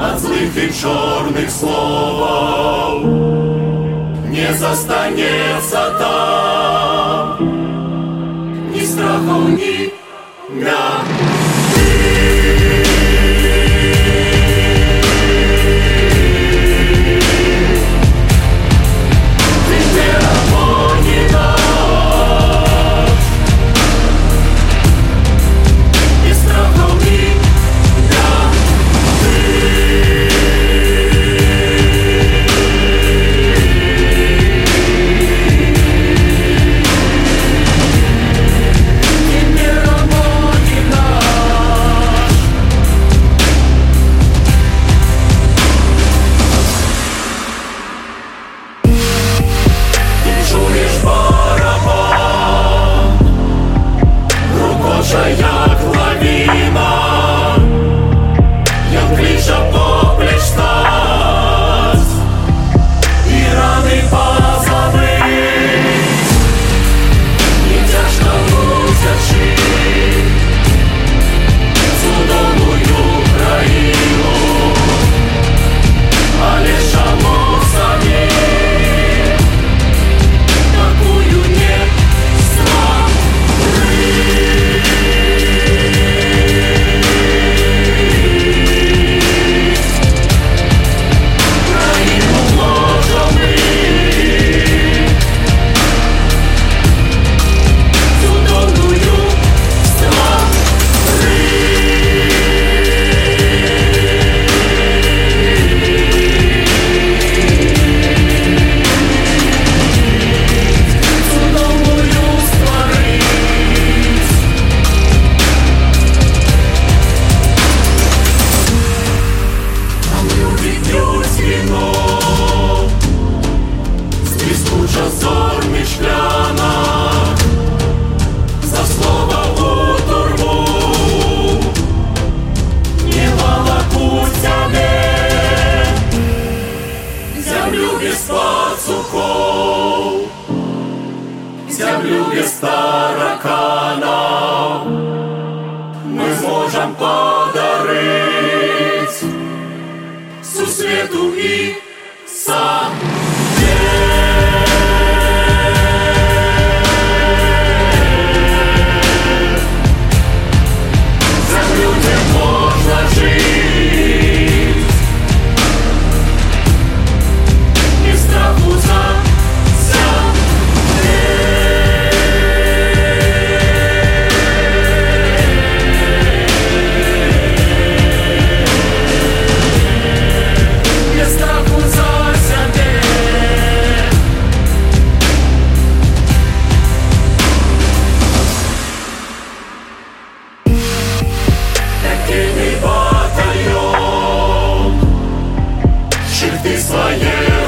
От злых и черных слов Не застанется там. Ни страхов, ни 怎样 без тараканов мы сможем подарить сусвету и. Yeah.